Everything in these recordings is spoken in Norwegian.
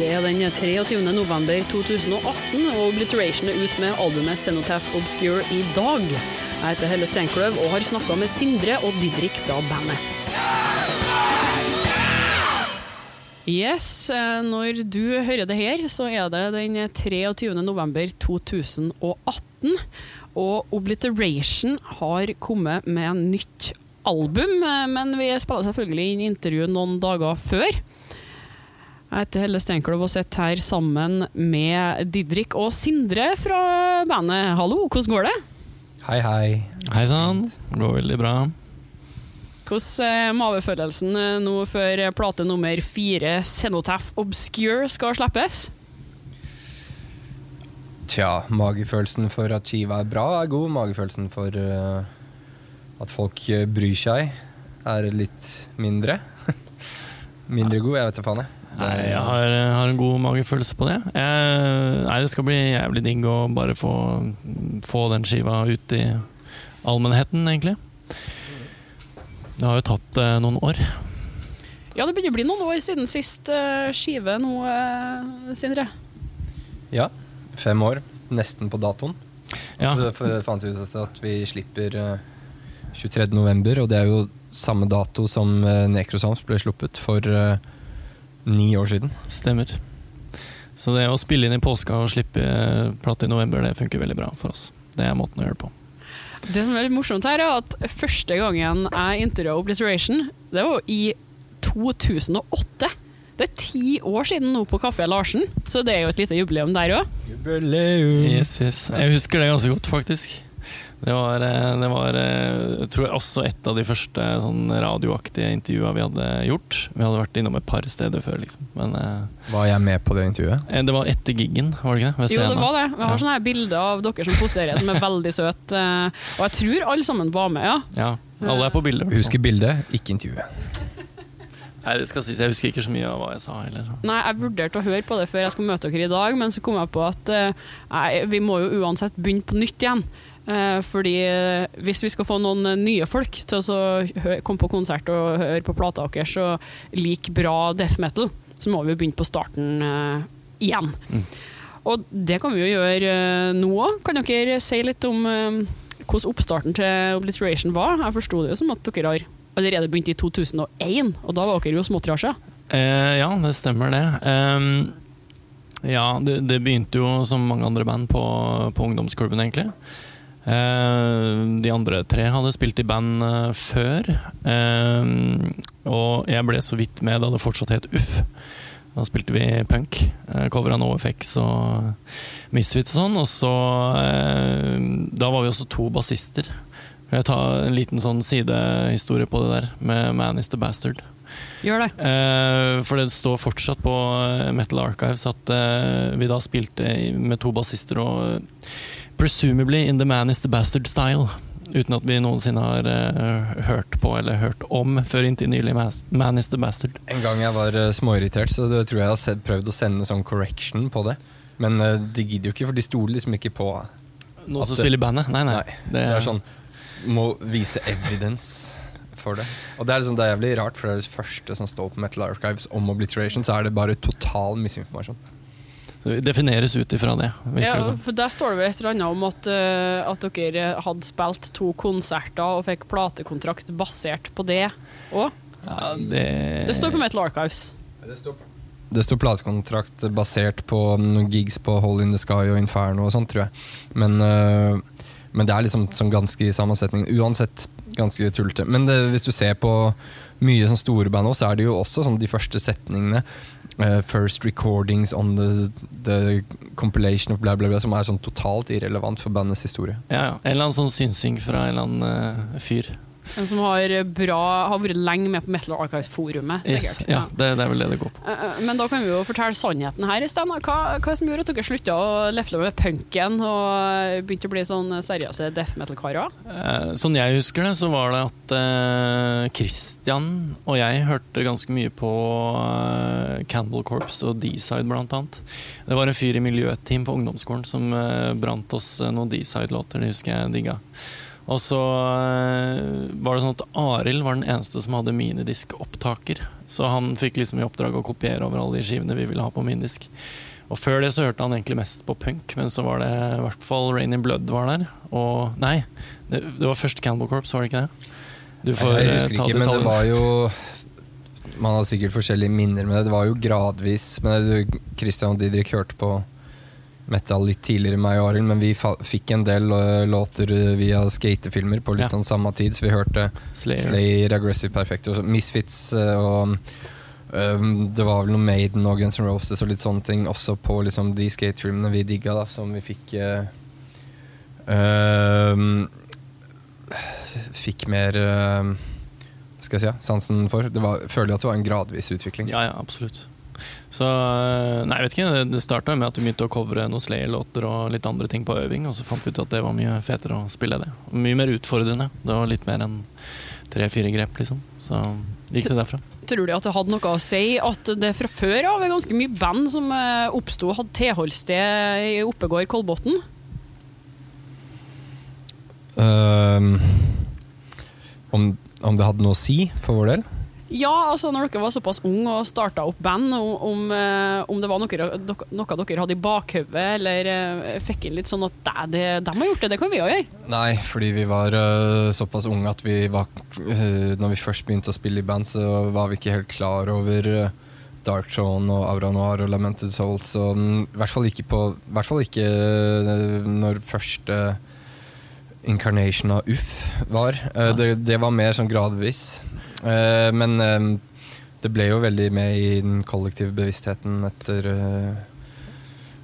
Det er den 23. november 2018, og Obliteration er ut med albumet Cenotaph Obscure i dag. Jeg heter Helle Steinkløv og har snakka med Sindre og Didrik fra bandet. Yes, eh, når du hører det her, så er det den 23. november 2018. Og Obliteration har kommet med nytt album, eh, men vi spiller selvfølgelig inn intervju noen dager før. Jeg heter Helle Steinkløv og sitter her sammen med Didrik og Sindre fra bandet. Hallo, hvordan går det? Hei, hei. Hei sann. Går veldig bra. Hvordan er mavefølelsen eh, nå før plate nummer fire, Cenotaph Obscure, skal slippes? Tja, magefølelsen for at skiva er bra, er god. Magefølelsen for uh, at folk bryr seg, er litt mindre. mindre god, jeg vet da faen. jeg. Nei, jeg har, har en god magefølelse på det. Jeg, nei, det skal bli jævlig digg å bare få, få den skiva ut i allmennheten, egentlig. Det har jo tatt eh, noen år. Ja, det begynner å bli noen år siden sist eh, skive nå, eh, Sindre. Ja, fem år. Nesten på datoen. Og Så ja. fant vi ut at vi slipper uh, 23. november, og det er jo samme dato som uh, Necrosams ble sluppet for uh, ni år siden. Stemmer. Så det å spille inn i påska og slippe eh, plate i november, det funker veldig bra for oss. Det er måten å gjøre det på. Det som er litt morsomt her, er at første gangen jeg intervjua Obliteration, det var i 2008. Det er ti år siden nå på Kafé Larsen, så det er jo et lite jubileum der òg. Jubileum! Yes, yes. Jeg husker det ganske godt, faktisk. Det var, eh, det var eh, tror jeg også et av de første sånn radioaktige intervjua vi hadde gjort. Vi hadde vært innom et par steder før, liksom. Men eh, Var jeg med på det intervjuet? eh, det var etter giggen, var det ikke det? Jo, det var det. Vi har Ja. sånne her bilder av dere som poserer, som er veldig søte. eh, Og jeg tror alle sammen var med, ja. Ja, alle er på bildet. Husker bildet, ikke intervjuet. Nei, det skal sies, Jeg husker ikke så mye av hva jeg sa heller. Nei, jeg vurderte å høre på det før jeg skulle møte dere i dag, men så kom jeg på at eh, nei, vi må jo uansett begynne på nytt igjen. Eh, fordi eh, hvis vi skal få noen eh, nye folk til å komme på konsert og høre på plata deres og like bra death metal, så må vi begynne på starten igjen. Mm. Og det kan vi jo gjøre nå òg. Kan dere si litt om hvordan oppstarten til Obliteration var? Jeg forsto det jo som at dere har allerede begynt i 2001, og da var dere jo småtrasjer. Eh, ja, det stemmer det. Um ja, det, det begynte jo som mange andre band på, på ungdomsklubben, egentlig. Eh, de andre tre hadde spilt i band eh, før. Ehm, og jeg ble så vidt med da det fortsatt het Uff. Da spilte vi punk. Uh, Covera NoFX og Misfits og sånn. Og så eh, Da var vi også to bassister. Jeg ta en liten sånn sidehistorie på det der, med Man is the Bastard? Gjør det. Eh, for det står fortsatt på eh, Metal Archives at eh, vi da spilte med to bassister og eh, presumably in the Man is the Bastard style. Uten at vi noensinne har uh, hørt på eller hørt om før inntil nylig Man is the Bastard. En gang jeg var uh, småirritert, så tror jeg jeg har sett, prøvd å sende sånn correction på det. Men uh, de gidder jo ikke, for de stoler liksom ikke på Noen som det- spiller i bandet? Nei, nei. Nei, Det er sånn Må vise evidence for det. Og det er, liksom, det er jævlig rart, for det er det første som står på Metal Archives om obliteration, så er det bare total misinformasjon. Så vi defineres ut ifra det, Ja, for Der står det vel et eller annet om at, eh, at dere hadde spilt to konserter og fikk platekontrakt basert på det òg. Ja, det, Det står på Metal Archives. Det står platekontrakt basert på noen gigs på Hole in the Sky og Inferno og sånt, tror jeg. Men, øh, men det er liksom sånn ganske i sammensetning. Uansett ganske tullete. Men det, hvis du ser på mye sånn store band også, så er det jo også sånn de første setningene. uh, first recordings on the, the compilation of bla, bla, bla, som er sånn totalt irrelevant for bandets historie. ja, ja. En eller annen sånn synsing fra en eller annen uh, fyr. En som har, bra, har vært lenge med på Metal Archives-forumet, Yes, sikkert. ja, det, det er vel det det går på. Eh, eh, Men da kan vi jo fortelle sannheten her i stedet. Hva, hva som gjorde at dere slutta å lefle med punken og begynte å bli sånn seriøse death metal-karer? Eh, Sånn jeg husker det, så var det at eh, Christian og jeg hørte ganske mye på eh, Cannibal Corpse og D-Side, blant annet. Det var en fyr i miljøteam på ungdomsskolen som eh, brant oss eh, noen D-Side-låter. Det husker jeg digga. Og så eh, var det sånn at Arild var den eneste som hadde minidiskopptaker. Så han fikk liksom i oppdrag å kopiere over alle de skivene vi ville ha på minidisk. Og før det så hørte han egentlig mest på punk, men så var det i hvert fall Rain in Blood var der. Og nei, det, det var først Cannibal Corps, var det ikke det? Du får jeg eh, husker ta ikke, men det var jo Man har sikkert forskjellige minner med det. Det var jo gradvis. Men du, Christian og Didrik hørte på metal litt tidligere enn meg og Arild, men vi fikk en del øh, låter øh, via skatefilmer på litt Ja. sånn samme tid, så vi hørte Slayer. Slayer, Aggressive Perfect og Misfits øh, og um, det var vel noe Maiden og Guns N' Roses og litt sånne ting også på liksom de skatefilmene vi digga, da, som vi fikk uh, øhm, Fikk mer uh, skal jeg si, ja, sansen for. Det var, føler at det var en gradvis utvikling. Ja, ja, absolutt. Så eh, Nei, jeg vet ikke. Det, starta med at vi begynte å covre noen Slayer-låter og litt andre ting på øving, og så fant vi ut at det var mye fetere å spille det. Mye mer utfordrende. Det var litt mer enn tre-fire grep, liksom. Så gikk det derfra. Tror du at det hadde noe å si at det fra før av er ganske mye band som eh, oppsto og hadde tilholdssted i Oppegård Kolbotn? Um, om, om det hadde noe å si for vår del? Ja, altså når dere var såpass unge og starta opp band, om, om, eh, om det var noe, noe dere hadde i bakhodet, eller eh, fikk inn litt sånn at de, de har gjort det, det kan vi òg gjøre. Nei, fordi vi var øh, såpass unge at vi var Når vi først begynte å spille i band, så var vi ikke helt klar over Dark Throne og Aura Noir og Lamented Souls. Og, mm, I hvert fall ikke, på, i hvert fall ikke når første incarnation av Uff var. Eh, det, det var mer sånn gradvis. Eh, men eh, det ble jo veldig med i den kollektive bevisstheten etter eh,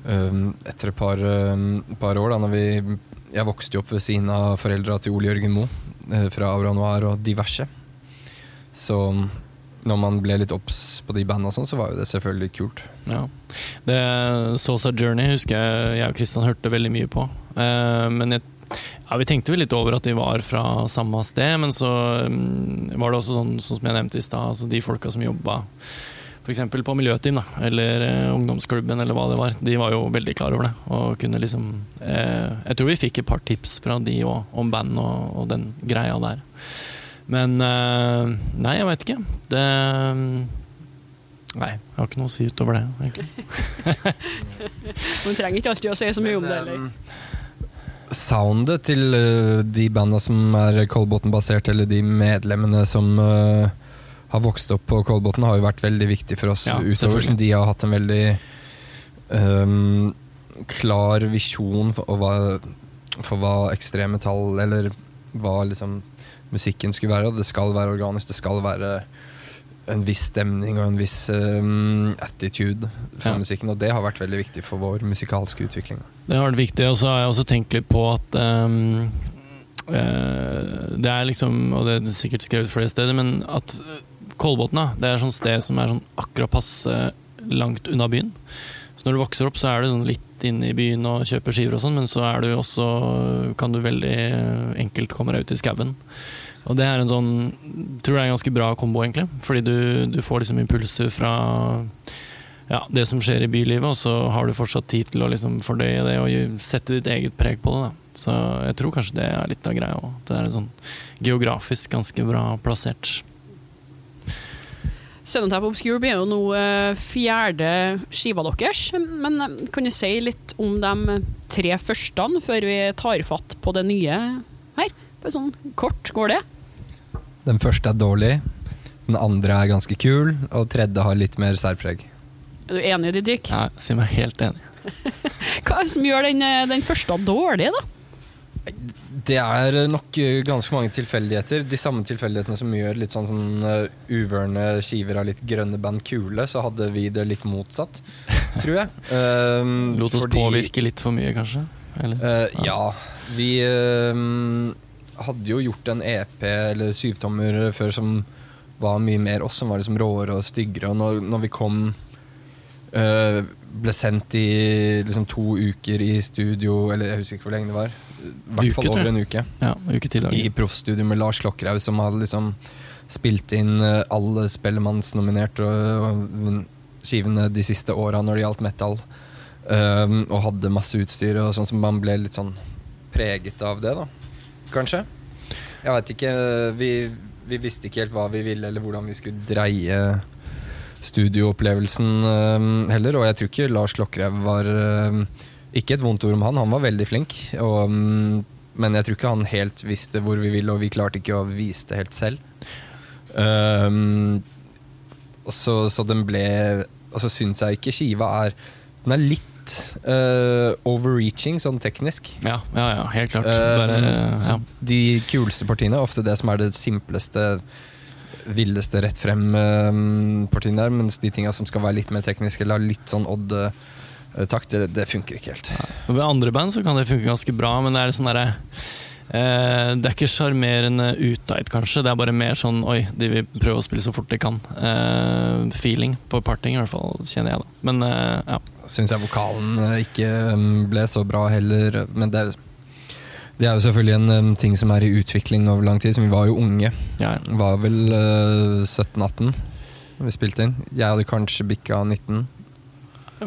etter et par, par år. Da, når vi, jeg vokste jo opp ved siden av foreldra til Ole Jørgen Moe fra Aura Noir og diverse. Så når man ble litt obs på de bandene, sånn, så var jo det selvfølgelig kult. Ja. Det Sosa Journey husker jeg jeg og Kristian hørte veldig mye på. Men jeg, ja, vi tenkte vel litt over at de var fra samme sted, men så mm, var det også sånn, sånn som jeg nevnte i stad, altså de folka som jobba f.eks. på miljøteam, da, eller eh, ungdomsklubben, eller hva det var. De var jo veldig klar over det. Og kunne liksom eh, Jeg tror vi fikk et par tips fra de òg, om band og, og den greia der. Men eh, Nei, jeg veit ikke. Det Nei, jeg har ikke noe å si utover det, egentlig. Man trenger ikke alltid å si så mye om det. Eller. Soundet til uh, de banda som er Kolbotn-basert, eller de medlemmene som uh, har vokst opp på Kolbotn, har jo vært veldig viktig for oss Ja, utover. Som de har hatt en veldig um, klar visjon for, hva, for hva ekstremmetall, eller hva liksom musikken skulle være. Det skal være organisk, det skal være en viss stemning og en viss um, attitude for Ja. musikken. Og det har vært veldig viktig for vår musikalske utvikling. Det har vært viktig, og så har jeg også tenkt litt på at um, uh, Det er liksom, og det er sikkert skrevet flere steder, men at eh, Kolbotn det er sånn sted som er sånn akkurat passe langt unna byen. Så når du vokser opp, så er du sånn litt inne i byen og kjøper skiver og sånn, men så er du også kan du veldig enkelt komme deg ut i skauen. Og det er en sånn tror det er en ganske bra kombo, egentlig. Fordi du, du får liksom impulser fra ja, det som skjer i bylivet, og så har du fortsatt tid til å liksom fordøye det og sette ditt eget preg på det. Da. Så jeg tror kanskje det er litt av greia òg. Det er sånn geografisk ganske bra plassert. Cenotap Obscure blir jo nå eh, fjerde skiva deres, men eh, kan du si litt om de tre første før vi tar fatt på det nye her? Bare sånn kort, går det? Den første er dårlig, den andre er ganske kul, og tredje har litt mer særpreg. Er du enig, Didrik? Jeg sier meg helt enig. Hva er det som gjør den, eh, den første dårlig, da? Det er nok eh, ganske mange tilfeldigheter. De samme tilfeldighetene som gjør litt sånn, sånn uh, uvørne skiver av litt grønne band kule, så hadde vi det litt motsatt, tror jeg. Um, Lot oss fordi- påvirke litt for mye, kanskje? Eller? Eh, ja, vi ehm, hadde jo gjort en EP eller syvtommer før som var mye mer oss, som var liksom råere og styggere. Og når, når vi kom eh, Ble sendt i liksom to uker i studio, eller jeg husker ikke hvor lenge det var. I hvert fall over en uke. Ja, uke til, I proffstudio med Lars Klokkerhaug, som hadde liksom spilt inn eh, alle Spellemannsnominerte skivene de siste åra når det gjaldt metal. Um, og hadde masse utstyr, og sånn som man ble litt sånn preget av det, da. Kanskje. Jeg veit ikke. Vi, vi visste ikke helt hva vi ville, eller hvordan vi skulle dreie studioopplevelsen eh, heller. Og jeg tror ikke Lars Klokkerev var eh, Ikke et vondt ord om han, han var veldig flink. Og, mm, men jeg tror ikke han helt visste hvor vi ville, og vi klarte ikke å vise det helt selv. Um, så, så den ble Og så syns jeg ikke skiva er Den er litt eh, overreaching sånn teknisk. Ja, ja, ja helt klart. Eh, Bare, ja. De kuleste partiene er ofte det som er det simpleste, villeste rett frem-partiene der, mens de tinga som skal være litt mer tekniske, eller ha litt sånn odd-takt, det, det funker ikke helt. Ved andre band så kan det funke ganske bra, men det er sånn derre eh, Det er ikke sjarmerende uteit, kanskje. Det er bare mer sånn oi, de vil prøve å spille så fort de kan. Eh, feeling på parting, i hvert fall, kjenner jeg, da. Men eh, ja. Syns jeg vokalen eh, ikke mm, ble så bra heller, men det er, det er jo selvfølgelig en mm, ting som er i utvikling over lang tid. Som vi var jo unge. ja. Var vel eh, 17-18 da vi spilte inn. Jeg hadde kanskje bikka 19,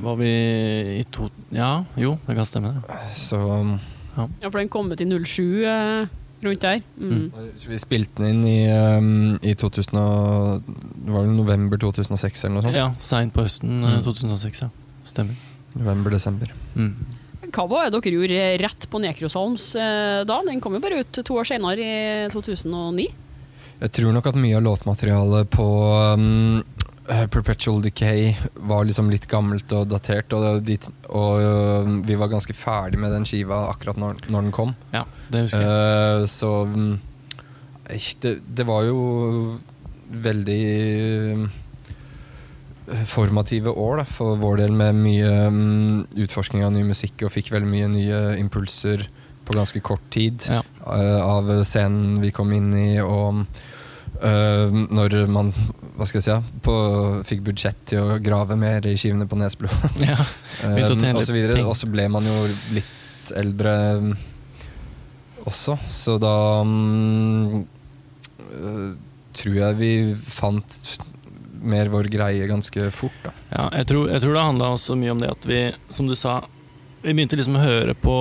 Var vi i to Ja, jo, det kan stemme, det. så Ja, for den kom ut i 07 eh, rundt der. Mm. Mm. vi spilte den inn i, um, i 2000 og, Det var vel november 2006 eller noe sånt? Ja, Seint på høsten eh, Mm. 2006, ja. Stemmer. November-desember. Mm. Hva var det dere gjorde rett på Nekrosalms eh, da? Den kom jo bare ut to år senere, i 2009. Jeg tror nok at mye av låtmaterialet på um, Perpetual Decay var liksom litt gammelt og datert, og, de, og um, vi var ganske ferdig med den skiva akkurat når, når den kom. Ja, det husker jeg. Uh, så mm, eh, det, det var jo veldig eh, formative år da, for vår del, med mye um, utforsking av ny musikk, og fikk veldig mye nye impulser på ganske kort tid Ja. uh, av scenen vi kom inn i, og eh, når man hva skal jeg si, på, fikk budsjett til å grave mer i skivene på Nesblo. Ja. Um, og så videre. Og så ble man jo litt eldre um, også, så da um, tror jeg vi fant mer vår greie ganske fort. Da. Ja, jeg tror, jeg tror det handla også mye om det at vi, som du sa Vi begynte liksom å høre på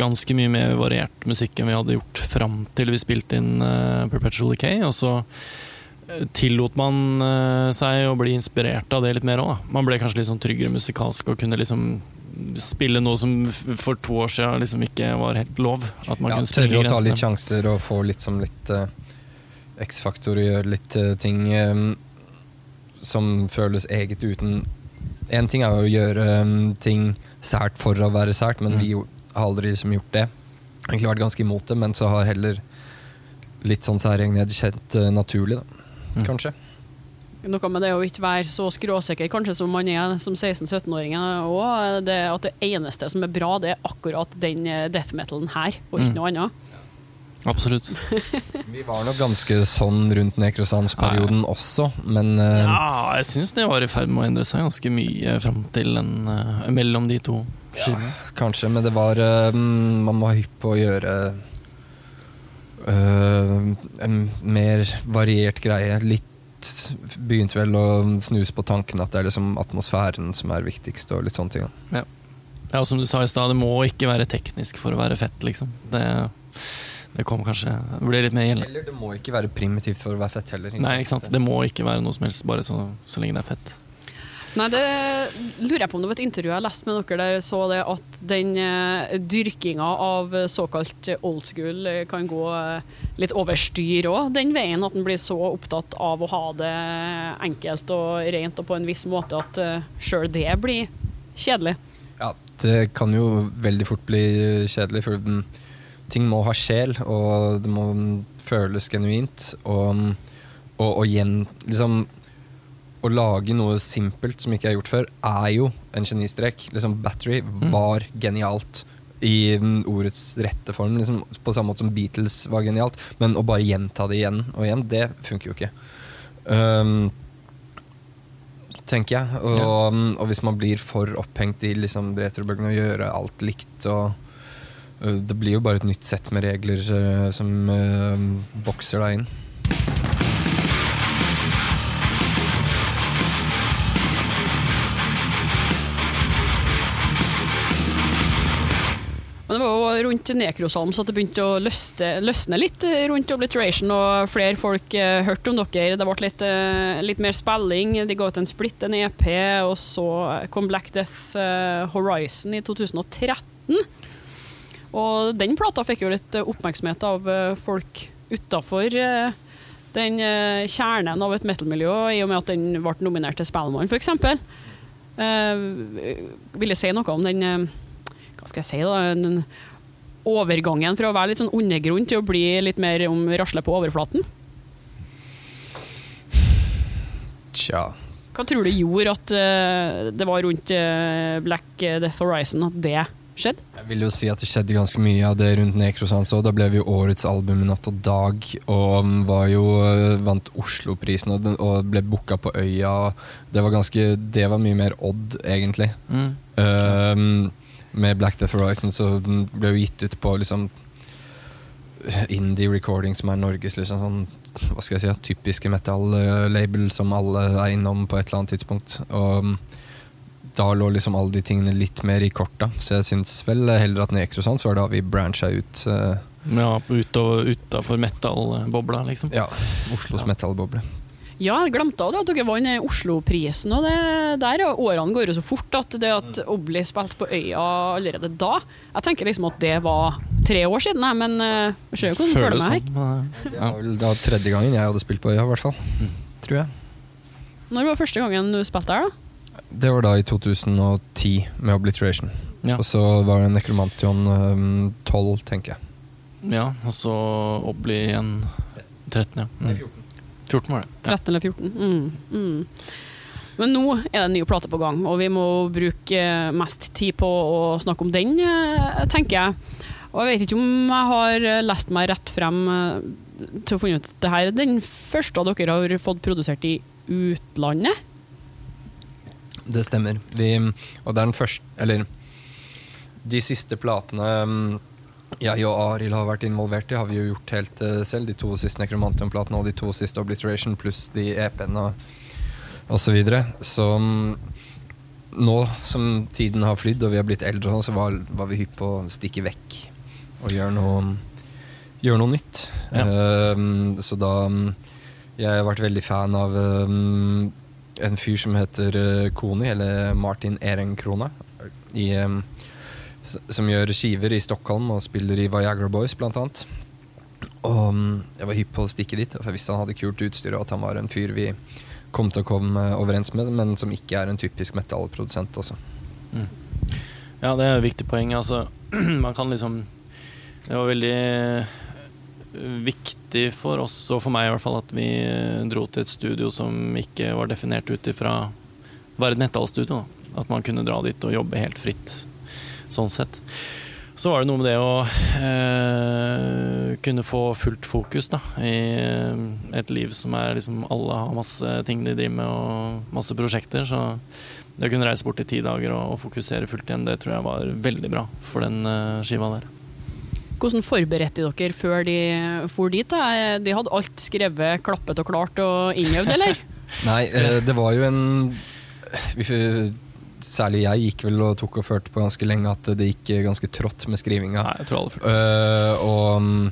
ganske mye mer variert musikk enn vi hadde gjort fram til vi spilte inn uh, Perpetual Decay. Og så eh, tillot man uh, seg å bli inspirert av det litt mer òg. Man ble kanskje litt sånn tryggere musikalsk og kunne liksom spille noe som for to år siden liksom ikke var helt lov. At man Ja, kunne spille tørre å ta litt sjanser og få litt som litt uh, X-faktor og gjøre litt uh, ting um, som føles eget uten En ting er jo å gjøre um, ting sært for å være sært, men Mm. vi har aldri liksom gjort det. Egentlig vært ganske imot det, men så har heller litt sånn særegenhet kjent uh, naturlig, da. Mm. Kanskje. Noe med det å ikke være så skråsikker kanskje som man er som 16-17-åring. At det eneste som er bra, det er akkurat den eh, death metalen her, og ikke Mm. noe annet. Absolutt. Vi var nok ganske sånn rundt Nekrosans-perioden også, men uh, Ja, jeg syns det var i ferd med å endre seg ganske mye fram til den, uh, mellom de to skivene. Kanskje, men det var uh, Man var hypp på å gjøre eh, en mer variert greie. Litt begynte vel å snuse på tanken at det er liksom atmosfæren som er viktigst, og litt sånne ting. Ja. Ja, og som du sa i stad, det må ikke være teknisk for å være fett, liksom. Det, det kommer kanskje Det blir litt mer gjeldende. Eller det må ikke være primitivt for å være fett heller. Nei, ikke sant. Det må ikke være noe som helst, bare så, så lenge det er fett. Nei, det lurer jeg på om det var et intervju jeg leste med dere der jeg så det at den eh, dyrkinga av såkalt old school eh, kan gå eh, litt over styr òg, den veien at en blir så opptatt av å ha det enkelt og rent og på en viss måte at uh, sjøl det blir kjedelig. Ja, det kan jo veldig fort bli kjedelig, for mm, ting må ha sjel, og det må mm, føles genuint. Og, mm, og, og igjen, liksom Å lage noe simpelt som ikke er gjort før, er jo en genistrek. Liksom, Battery var genialt i mm, ordets rette form, liksom, på samme måte som Beatles var genialt. Men å bare gjenta det igjen og igjen, det funker jo ikke. Um, tenker jeg. Og, Ja. og hvis man blir for opphengt i liksom, retrobølgene og gjøre alt likt og Det blir jo bare et nytt sett med regler øh, som øh, bokser deg inn. Men det var jo rundt Nekrosalm så det begynte å løsne, løsne litt eh, rundt Obliteration, og flere folk eh, hørte om dere. Det ble litt, eh, litt mer spilling. De ga ut en splitt, en EP, og så kom Black Death eh, Horizon i 2013. Og den plata fikk jo litt eh, oppmerksomhet av eh, folk utafor eh, den kjernen av et metal-miljø, i og med at den ble nominert til Spellemann, f.eks. Uh, vil jeg si noe om den Hva skal jeg si, da? Den overgangen fra å være litt sånn undergrunn til å bli litt mer om rasle på overflaten? Tja. Hva tror du gjorde at det var rundt Black Death Horizon at det skjedde? Jeg vil jo si at det skjedde ganske mye av det rundt Nekrosans òg. Da ble vi jo årets album i Natt og Dag, og um, var jo uh, vant Oslo-prisen og, og ble booka på Øya. Det var ganske Det var mye mer odd, egentlig. Mm. Um, med Black Death Horizon så den ble jo gitt ut på liksom Indie Recording, som er Norges liksom sånn hva skal jeg si, typiske metal-label som alle er innom på et eller annet tidspunkt. Og um, da lå liksom alle de tingene litt mer i korta, så jeg syns vel heller at Necrosans var da vi brancha ut uh, Ja, utafor metal-bobla, liksom. ja, Oslos Ja. metal-boble. Ja, jeg glemte også det at dere vant eh, Oslo-prisen, og det der årene går jo så fort at det at Obli spilte på Øya allerede da Jeg tenker liksom at det var tre år siden, jeg, men eh, jeg ser jo hvordan du føler Føles meg her. sånn. men, Det var tredje gangen jeg hadde spilt på Øya, i hvert fall. Mm. Tror jeg. Når var første gangen du spilte her, da? Det var da i 2010 med Obliteration. Ja. Og så var det Necromantion um, 12, tenker jeg. ja, og så Obli igjen 13, ja. Mm. 14 var det. Ja. 13 eller 14. Mm, mm. Men nå er det en ny plate på gang, og vi må bruke eh, mest tid på å snakke om den, eh, tenker jeg. Og jeg vet ikke om jeg har eh, lest meg rett frem til å finne ut at det her er den første dere har fått produsert i utlandet. Det stemmer. Vi, og det er den første Eller de siste platene um, jeg og Arild har vært involvert i, har vi jo gjort helt eh, selv. De to siste Necromantium-platene og de to siste Obliteration pluss de EP-ene og så videre. Så um, nå som tiden har flydd og vi har blitt eldre, sånn, så var, var vi hypp på å stikke vekk og gjøre noe, gjøre noe nytt. Ja. Uh, så da Jeg har vært veldig fan av um, en fyr som heter eh, Koni, eller Martin Ehrenkrona, som gjør skiver i Stockholm og spiller i Viagra Boys, blant annet. Og jeg var hypp på å stikke dit, for jeg visste han hadde kult utstyr, og at han var en fyr vi kom til å komme overens med, men som ikke er en typisk metallprodusent også. Ja, det er et viktig poeng. Altså, man kan liksom Det var veldig eh, viktig for oss, og for meg i hvert fall, at vi eh, dro til et studio som ikke var definert ut ifra Være et metallstudio. At man kunne dra dit og jobbe helt fritt, sånn sett. Så var det noe med det å eh, kunne få fullt fokus da, i eh, et liv som er liksom Alle har masse ting de driver med, og masse prosjekter. Så det å kunne reise bort i ti dager og, og fokusere fullt igjen, det tror jeg var veldig bra for den eh, skiva der. Hvordan forberedte dere før de for dit? da? De hadde alt skrevet, klappet og klart og innøvd, eller? Nei, eh, det var jo en Særlig jeg gikk vel og tok og førte på ganske lenge at det gikk ganske trått med skrivinga. Nei, jeg tror alle. Øh, og mm,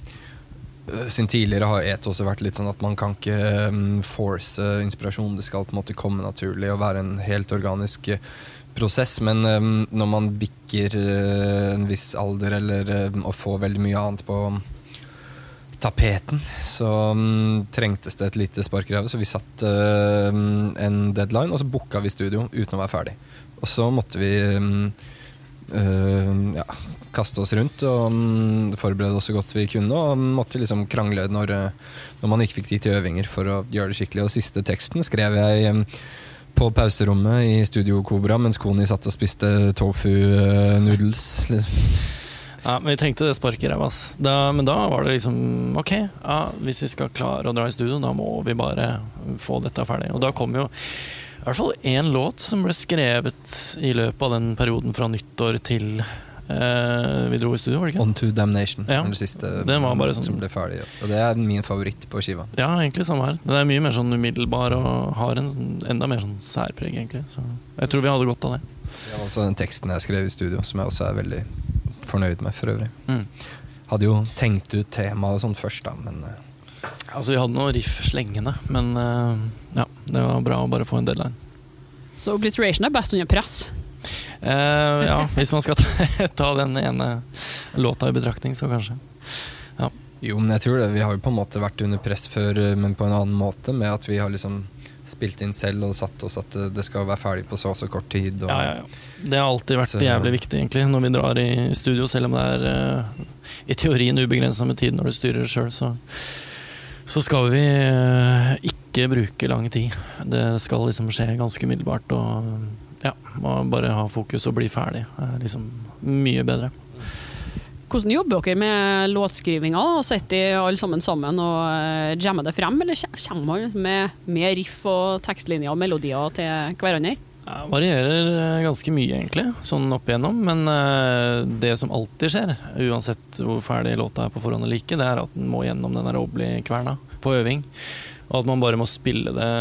sin tidligere har ET også vært litt sånn at man kan ikke force inspirasjon. Det skal på en måte komme naturlig og være en helt organisk eh, prosess. Men mm, når man bikker eh, en viss alder eller og får veldig mye annet på tapeten, så mm, trengtes det et lite spark i ræva. Så vi satte mm, en deadline, og så booka vi studio uten å være ferdig. Og så måtte vi mm, ja, kaste oss rundt og mm, forberede oss så godt vi kunne. Og måtte liksom krangle når, eh, når man ikke fikk tid til øvinger for å gjøre det skikkelig. Og siste teksten skrev jeg på pauserommet i Studio Cobra mens Koni satt og spiste tofu eh, noodles. liksom. Ja, men vi trengte det sparket i ræva. Men da var det liksom Ok, ja, hvis vi skal klare å dra i studio, da må vi bare få dette ferdig. Og da kom jo i hvert fall én låt som ble skrevet i løpet av den perioden fra nyttår til eh, vi dro i studio, var det ikke? On to Damnation Ja, Den siste den var bare sånn- som ble ferdig. Og det er min favoritt på skiva. Ja, egentlig samme her. Den er mye mer sånn umiddelbar og har en sånn, enda mer sånn særpreg, egentlig. Så jeg tror vi hadde godt av det. Det var altså den teksten jeg skrev i studio, som jeg også er veldig fornøyd med, for øvrig. Mm. Hadde jo tenkt ut tema og sånt først, da, men eh, Altså, vi hadde noe riff slengende, men uh, ja, det var bra å bare få en deadline. Så Obliteration er best under press. Eh, ja, hvis man skal ta, ta den ene låta i betraktning, så kanskje. Jo, men jeg tror det. Vi har jo på en måte vært under press før, eh, men på en annen måte. Med at vi har liksom spilt inn selv og satt oss at eh, det skal være ferdig på så og så kort tid. Og, Ja, ja, ja. Det har alltid vært Så- jævlig viktig egentlig når vi drar i studio, selv om det er uh, i teorien ubegrensa med tid når du styrer sjøl, så, så skal vi uh, ikke bruke lang tid. Det skal liksom skje ganske umiddelbart, og ja, må bare ha fokus og bli ferdig. Det er liksom mye bedre. Hvordan jobber dere med låtskrivinga? Sitter alle sammen sammen og eh, jammer det frem, eller kommer man liksom med, med riff og tekstlinjer og melodier til hverandre? Det varierer eh, ganske mye, egentlig, sånn opp igjennom. Men eh, det som alltid skjer, uansett hvor ferdig låta er på forhånd eller ikke, det er at den må gjennom den Obli-kverna på øving. Og at man bare må spille det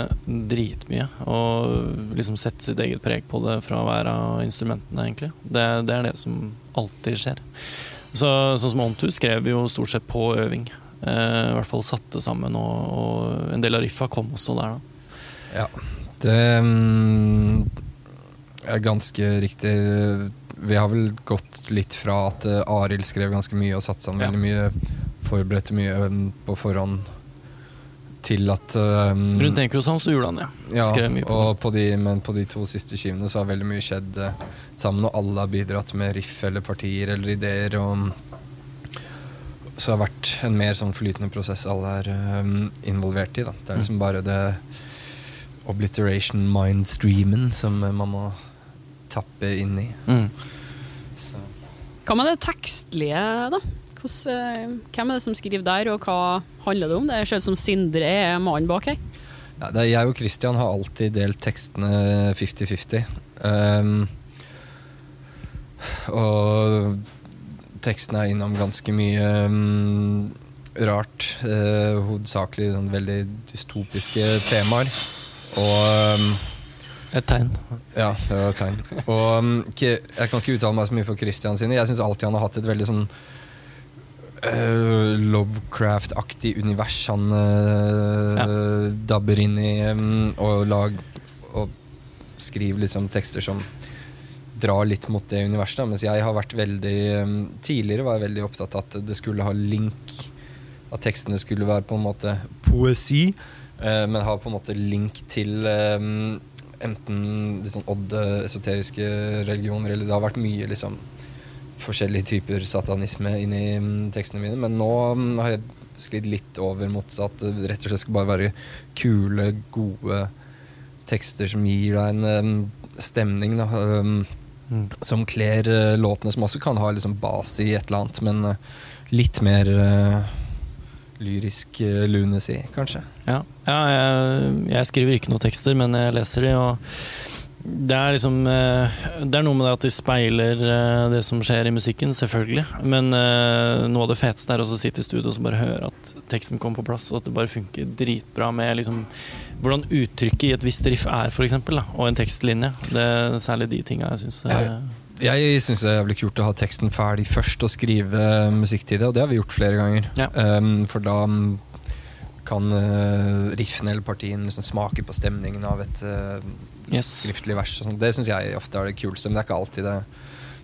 dritmye. Og liksom sette sitt eget preg på det fra hver av instrumentene, egentlig. Det, det er det som alltid skjer. Så, sånn som Ontu skrev vi jo stort sett på øving. Eh, I hvert fall satte sammen, og, og en del av riffa kom også der, da. Ja, det mm, er ganske riktig. Vi har vel gått litt fra at uh, Arild skrev ganske mye og satte sammen Ja. veldig mye, forberedte mye um, på forhånd, til at um, Rundt Enkrosound så gjorde han det. ja, skrev mye på og på de, Men på de to siste skivene så har veldig mye skjedd uh, sammen, og alle har bidratt med riff eller partier eller ideer. Og, så det har vært en mer sånn flytende prosess alle er um, involvert i. Da. Det er liksom bare det obliteration mind-streamen som uh, man må tappe inn i. Mm. Så. Hva med det tekstlige, da? Hvordan, eh, hvem er det som skriver der, og hva handler det om? Det ser ut som Sindre er mannen bak her. Ja, det er jeg og Christian har alltid delt tekstene 50-50. Um, og tekstene er innom ganske mye um, rart. Uh, hovedsakelig sånn veldig dystopiske temaer. Og um, Et tegn. ja, det var et tegn. Og um, jeg kan ikke uttale meg så mye for Christian sine. Jeg syns alltid han har hatt et veldig sånn uh, Lovecraft-aktig univers han uh, dabber inn i, um, og, lag, og skriver liksom tekster som drar litt mot det universet. da, Mens jeg har vært veldig um, Tidligere var jeg veldig opptatt av at det skulle ha link At tekstene skulle være på en måte poesi, uh, men ha på en måte link til um, enten litt sånn odd eh, esoteriske religioner, eller det har vært mye liksom forskjellige typer satanisme inni i tekstene mine. Men nå mm, har jeg sklidd litt over mot at det rett og slett skal bare være kule, gode tekster som gir deg en stemning. Da, Mm. som kler eh, låtene, som også kan ha liksom base i et eller annet, men eh, litt mer eh, lyrisk uh, lunacy, kanskje. Ja, ja jeg, jeg skriver ikke noen tekster, men jeg leser de, og det er liksom eh, Det er noe med det at de speiler eh, det som skjer i musikken, selvfølgelig. Men eh, noe av det feteste er også å sitte i studio og bare høre at teksten kommer på plass, og at det bare funker dritbra med liksom hvordan uttrykket i et visst riff er, eksempel, og en tekstlinje. Det er særlig de tinga jeg syns Jeg syns det er jævlig kult å ha teksten ferdig først og skrive musikk til det, og det har vi gjort flere ganger. Ja. Um, for da mm, kan uh, riffene eller partien liksom smake på stemningen av et uh, yes. skriftlig vers. Det syns jeg ofte er det kuleste, men det er ikke alltid det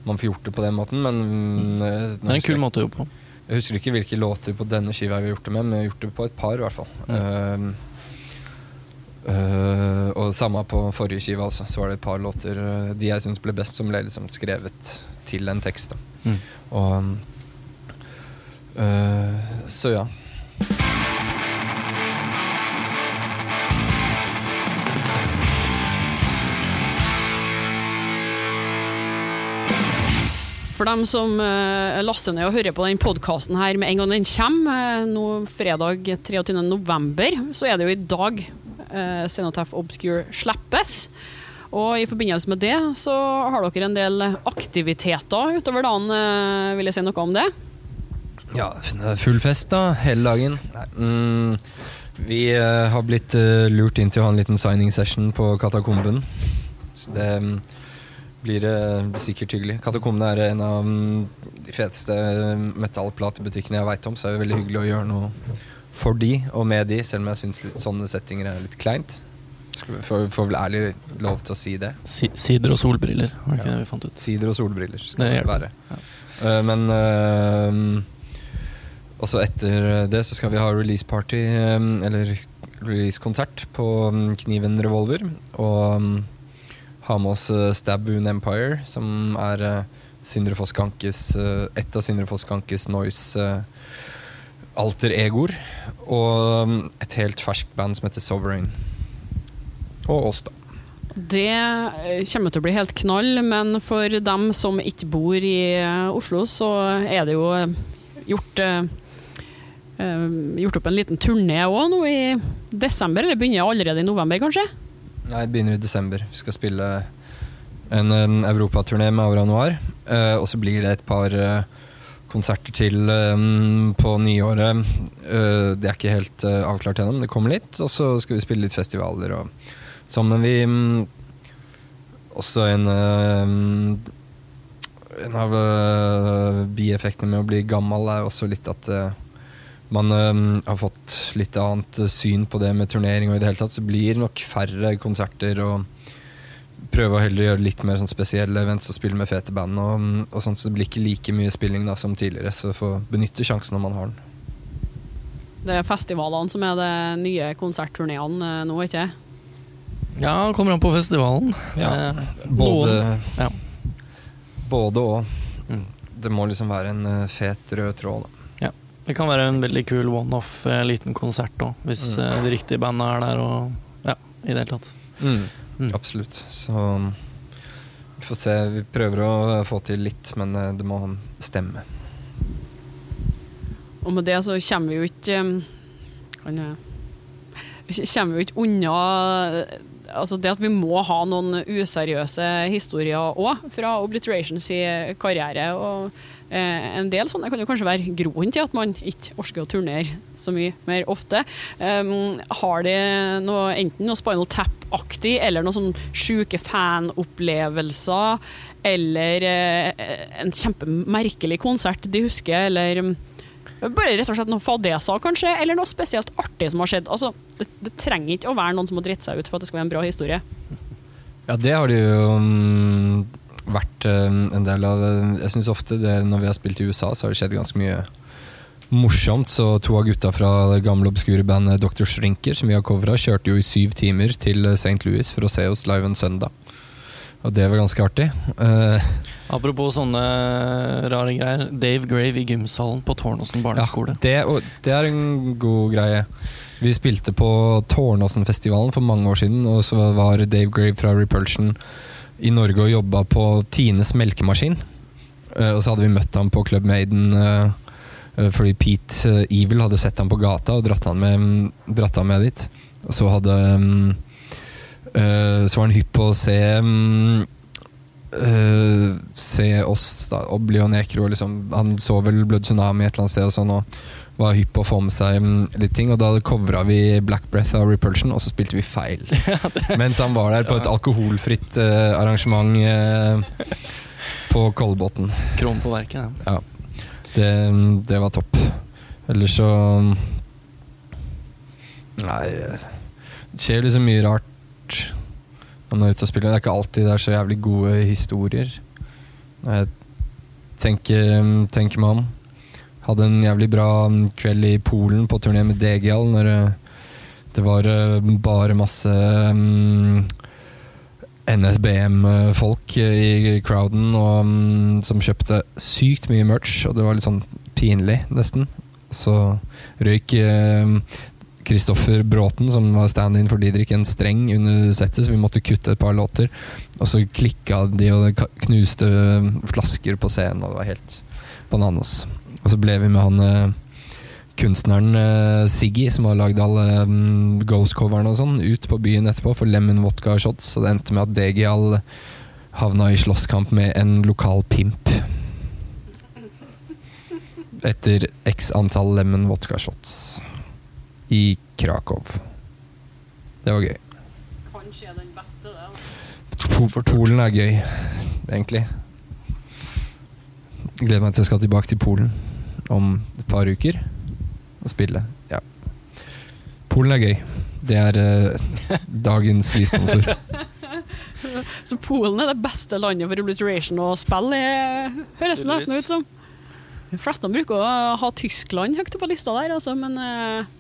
man får gjort det på den måten. Men mm, eh, Det er en kul måte å jobbe på. Jeg husker ikke hvilke låter på denne skiva vi har gjort det med, men vi har gjort det på et par, i hvert fall. mm. uh, og samme på forrige skiva også, så var det et par låter uh, de jeg syns ble best, som ble liksom skrevet til en tekst. Mm. Og uh, Så ja. For dem som eh, laster ned og hører på den podkasten her med en gang den kommer, eh, nå fredag 23. november, så er det jo i dag uh, Cenotaph Obscure slippes. Og i forbindelse med det så har dere en del aktiviteter utover dagen. eh, vil jeg si noe om det? Ja, full fest da, hele dagen. Mm, vi eh, har blitt eh, lurt inn til å ha en liten signing session på Katakomben. Så det mm, blir det sikkert hyggelig. Katakomene er en av mm, de feteste metallplatebutikkene jeg veit om, så er det veldig hyggelig å gjøre noe for de og med de, selv om jeg syns sånne settinger er litt kleint. Får får vel ærlig lov til å si det. Si sider og solbriller, var det ikke Ja. det vi fant ut? Sider og solbriller skal Det det være. Eh, men eh, også etter det så skal vi ha release party, eh, eller release-konsert på mm, Kniven Revolver. Og mm, ha med oss uh, Stab Wound Empire, som er eh, Sindre Foss Kankes eh, et av Sindre Foss Kankes noise eh, alter egoer. Og mm, et helt ferskt band som heter Sovereign. Og oss, da. Det eh, kommer til å bli helt knall, men for dem som ikke bor i eh, Oslo, så er det jo eh, gjort eh, eh, Gjort opp en liten turné òg nå i desember, eller begynner allerede i november, kanskje? Nei, begynner i desember. Vi skal spille en, en europaturné med Aura Noir. eh, og så blir det et par eh, konserter til um, på nyåret. Eh, det er ikke helt eh, avklart ennå, men det kommer litt. Og så skal vi spille litt festivaler og sånn. Men vi mm, Også en eh, En av eh, bieffektene med å bli gammel er også litt at eh, man har fått litt annet eh, syn på det med turnering, og i det hele tatt så blir det nok færre konserter og prøve å heller gjøre litt mer sånn spesielle events og spille med fete band og, og sånt, så det blir ikke like mye spilling da som tidligere, så få benytte sjansen når man har den. Det er festivalene som er de nye konsertturneene eh, nå, ikke Ja, kommer an på festivalen. Ja. Eh, Både, ja. både og. Mm. Det må liksom være en eh, fet rød tråd. Da. Det kan være en veldig kul one-off eh, liten konsert òg, hvis Mm. eh, de riktige bandene er der og ja, i det hele tatt. Mm. Absolutt. Så vi får se. Vi prøver å få til litt, men eh, det må stemme. Og med det så kommer vi jo ikke um, kan jeg, vi kommer vi jo ikke unna altså det at vi må ha noen useriøse historier òg fra Obliterations i karriere. og En del sånne kan jo kanskje være groen til at man ikke orker å turnere så mye mer ofte. Um, har de noe, enten noe Spinal Tap-aktig eller noen sånn sjuke fanopplevelser, eller eh, en kjempemerkelig konsert de husker, eller um, bare rett og slett noen fadeser, kanskje, eller noe spesielt artig som har skjedd. Altså, det, det trenger ikke å være noen som har dritt seg ut for at det skal være en bra historie. Ja, det har du jo mm, vært eh, en del av. Jeg syns ofte det, når vi har spilt i USA, så har det skjedd ganske mye morsomt. Så to av gutta fra det gamle obskure bandet Dr. Shrinker, som vi har covra, kjørte jo i syv timer til St. Louis for å se oss live en søndag. Og det var ganske artig. Uh, Apropos sånne rare greier. Dave Grave i gymsalen på Tårnåsen barneskole. det, det er en god greie. Vi spilte på Tårnåsenfestivalen for mange år siden, og så var Dave Grave fra Repulsion i Norge og jobba på Tines melkemaskin. Eh, og så hadde vi møtt ham på Club Maiden eh, eh, fordi Pete Evil hadde sett ham på gata og dratt han med, dratt han med dit. Og så hadde mm, Så var han hypp på å se mm, Se oss, da, og Nekro. Liksom. Han så vel Blood Tsunami et eller annet sted og sånn. Og var hypp på å få med seg mm, litt ting. Og da covra vi Black Breath av Repulsion, og så spilte vi feil. Mens han var der på et alkoholfritt uh, arrangement uh, på Kolbotn. Krom på verket. Ja. Det, det var topp. Ellers så Nei Det skjer liksom mye rart når man er ute og spiller. Det er ikke alltid det er så jævlig gode historier. Jeg tenker, tenker meg om. Hadde en jævlig bra kveld i Polen på turné med Degial når eh, det var eh, bare masse um, NSBM-folk i crowden og, um, som kjøpte sykt mye merch, og det var litt sånn pinlig, nesten. Så røyk Kristoffer Bråten, som var stand-in for Didrik, en streng under settet, så vi måtte kutte et par låter. Og så klikka de, og knuste flasker på scenen, og det var helt bananas. Og så ble vi med han eh, kunstneren uh, Siggy, som har lagd alle um, Ghost-coverne og sånn, ut på byen etterpå for Lemon Vodka Shots. Og det endte med at Degial havna i slåsskamp med en lokal pimp. Etter x antall Lemon Vodka Shots i Krakow. Det var gøy. Kanskje den beste, det. For Polen er gøy. egentlig. Gleder meg til jeg skal tilbake til Polen om et par uker og spille. Ja. Polen er gøy. Det er eh, dagens visdomsord. Så Polen er det beste landet for obliteration å spille i, høres det nesten ut som. De fleste bruker å ha Tyskland høyt på lista der, altså, men eh,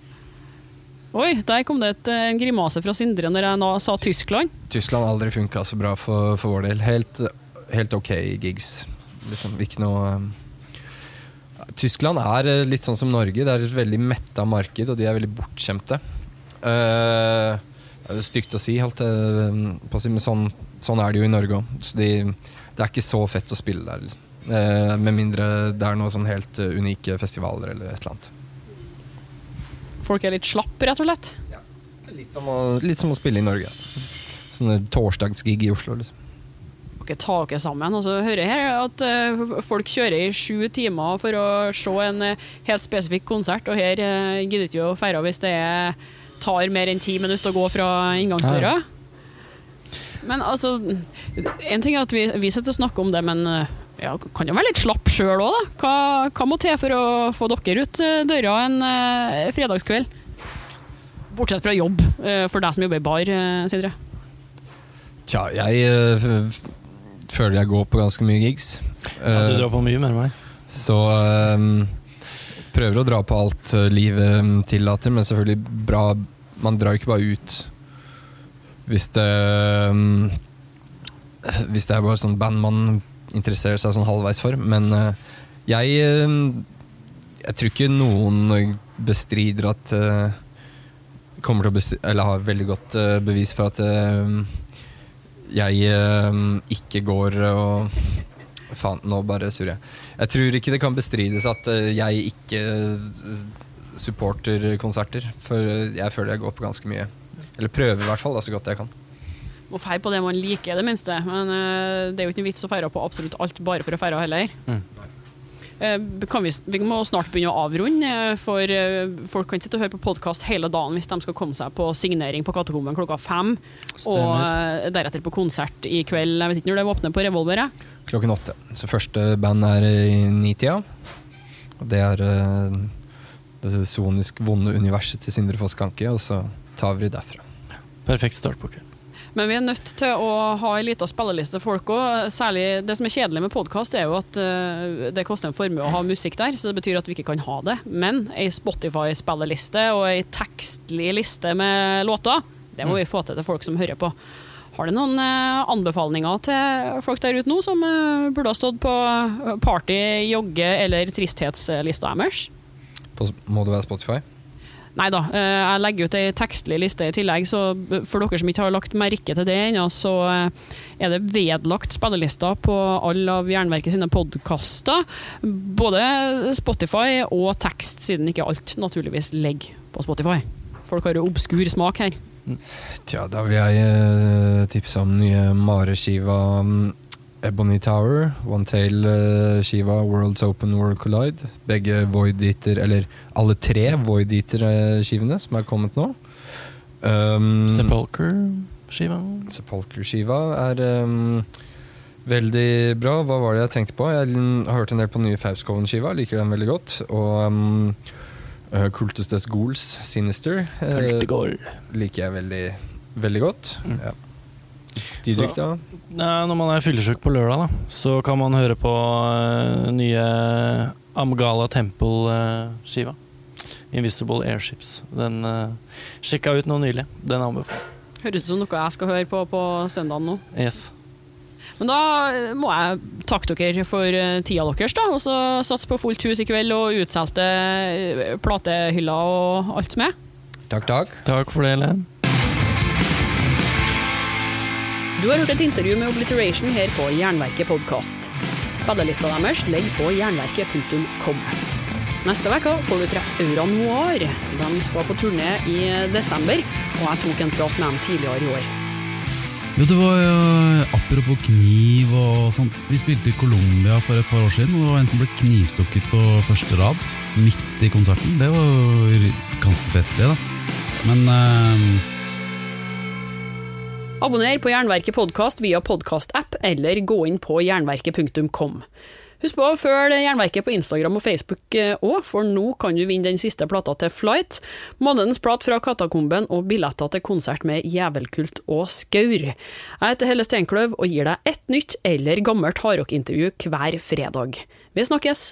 Oi, der kom det et, eh, en grimase fra Sindre når jeg nå sa Tyskland. Tyskland har aldri funka så bra for, for vår del. Helt, helt ok gigs. Liksom ikke noe um, Tyskland er eh, litt sånn som Norge. Det er et veldig metta marked, og de er veldig bortskjemte. Uh, det er stygt å si, på å si, men sånn, sånn er det jo i Norge òg. De, det er ikke så fett å spille der. Liksom. Uh, med mindre det er noen sånn helt eh, unike festivaler eller et eller annet. Folk er litt slapp, rett og slett. Litt som å, litt som å spille i Norge. Sånne torsdagsgig i Oslo, liksom. Dere taket sammen. Og så hører jeg her at eh, folk kjører i sju timer for å se en eh, helt spesifikk konsert, og her uh, gidder ikke å feire hvis det tar mer enn ti minutter å gå fra inngangsdøra. Men altså En ting er at vi, vi sitter og snakker om det, men eh, ja, kan jo være litt slapp sjøl òg, da. Hva, hva må til for å få dere ut eh, døra en eh, fredagskveld? Bortsett fra jobb, eh, for deg som jobber i bar, eh, Sindre. Tja, jeg føler jeg går på ganske mye gigs. Ja, du Eh, drar på mye mer enn meg. Så um, prøver å dra på alt øh, livet tillater, men selvfølgelig bra Man drar ikke bare ut hvis det um, Hvis det er bare sånn band man interesserer seg sånn halvveis for. Men uh, jeg um, Jeg tror ikke noen bestrider at uh, Kommer til å Eller har veldig godt uh, bevis for at jeg øhm, ikke går og Faen, nå bare surrer jeg. Jeg tror ikke det kan bestrides at eh, jeg ikke eh, supporter konserter. For jeg føler jeg går på ganske mye. Eller prøver i hvert fall, da, så godt jeg kan. Må feire på det man liker, i det minste. Men eh, det er jo ikke noe vits å feire på absolutt alt bare for å feire heller. Mm. Eh, kan vi, vi må snart begynne å avrunde, eh, for eh, folk kan sitte og høre på podkast hele dagen hvis de skal komme seg på signering på Katakomben klokka fem. Og Stemmer. Og deretter på konsert i kveld. Jeg vet ikke når det åpner på Revolver. jeg. Klokken åtte. Så første band er i nitida. Det er det sonisk vonde universet til Sindre Foss Kanke, og så tar vi det derfra. Perfekt start på kvelden. Men vi er nødt til å ha ei lita spilleliste folk òg. Særlig det som er kjedelig med podkast, er jo at eh, det koster en formue å ha musikk der, så det betyr at vi ikke kan ha det. Men ei Spotify-spilleliste og ei tekstlig liste med låter, det må vi få til til folk som hører på. Har du noen eh, anbefalinger til folk der ute nå som eh, burde ha stått på party, jogge eller tristhetslista deres? Må det være Spotify? Nei da, eh, jeg legger ut ei tekstlig liste i tillegg, så for dere som ikke har lagt merke til det ennå, så eh, er det vedlagt spillelister på alle av Jernverket sine podkaster. Både Spotify og tekst, siden ikke alt naturligvis ligger på Spotify. Folk har jo obskur smak her. Tja, da vil jeg eh, tipse om nye Mare-skiva um, Ebony Tower, One Tail-skiva Worlds Open World Collide. Begge Void Eater, eller alle tre Void Eater-skivene som er kommet nå. Um, Sepulcher-skiva. Sepulcher-skiva er um, veldig bra. Hva var det jeg tenkte på? Jeg har hørt en del på nye Fauskoven-skiva, liker den veldig godt. Og um, uh, Cultist as Ghouls, Sinister, uh, liker jeg veldig, veldig godt. Mm. Ja. Didrik, da? Nei, Når man er fyllesyk på lørdag, da, så kan man høre på uh, nye Amgala Temple-skiva. Invisible Airships. Den uh, sjekka ut nå nylig. Den anbefaler Høres ut som noe jeg skal høre på på søndagen nå. Yes. Men da eh, må jeg takke dere for eh, tida deres, da. Og så satse på fullt hus i kveld og utsolgte eh, platehyller og alt som er. Takk, takk. Takk for det, Len. Du har hørt et intervju med Obliteration her på Jernverket podkast. Spillelista deres ligger på jernverket.com. Neste uke får du treffe Aura Noir. De skal på turné i desember, og jeg tok en prat med dem tidligere i år. Jo, det var jo apropos kniv og sånt. Vi spilte i Colombia for et par år siden, og det var en som ble knivstukket på første rad. Midt i konserten. Det var ganske festlig, da. Men eh, Abonner på Jernverket podkast via podkastapp, eller gå inn på jernverket.kom. Husk på å følge Jernverket på Instagram og Facebook òg, for nå kan du vinne den siste plata til Flight, månedens plat fra Katakomben og billetter til konsert med Jævelkult og Skaur. Jeg heter Helle Steinkløv og gir deg ett nytt eller gammelt hardrockintervju hver fredag. Vi snakkes!